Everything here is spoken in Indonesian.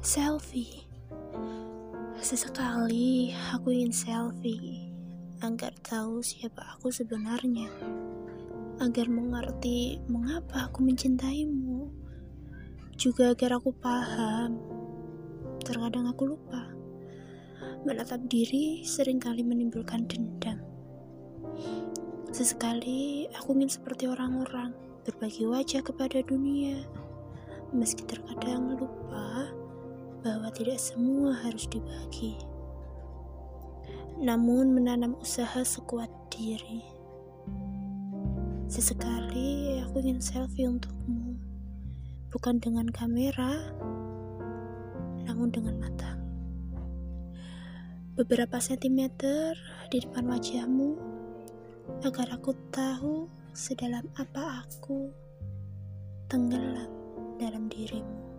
Selfie. Sesekali aku ingin selfie agar tahu siapa aku sebenarnya. Agar mengerti mengapa aku mencintaimu. Juga agar aku paham. Terkadang aku lupa. Menatap diri sering kali menimbulkan dendam. Sesekali aku ingin seperti orang-orang, berbagi wajah kepada dunia, meski terkadang lupa bahwa tidak semua harus dibagi. Namun menanam usaha sekuat diri. Sesekali aku ingin selfie untukmu, bukan dengan kamera, namun dengan mata. Beberapa sentimeter di depan wajahmu agar aku tahu sedalam apa aku tenggelam dalam dirimu.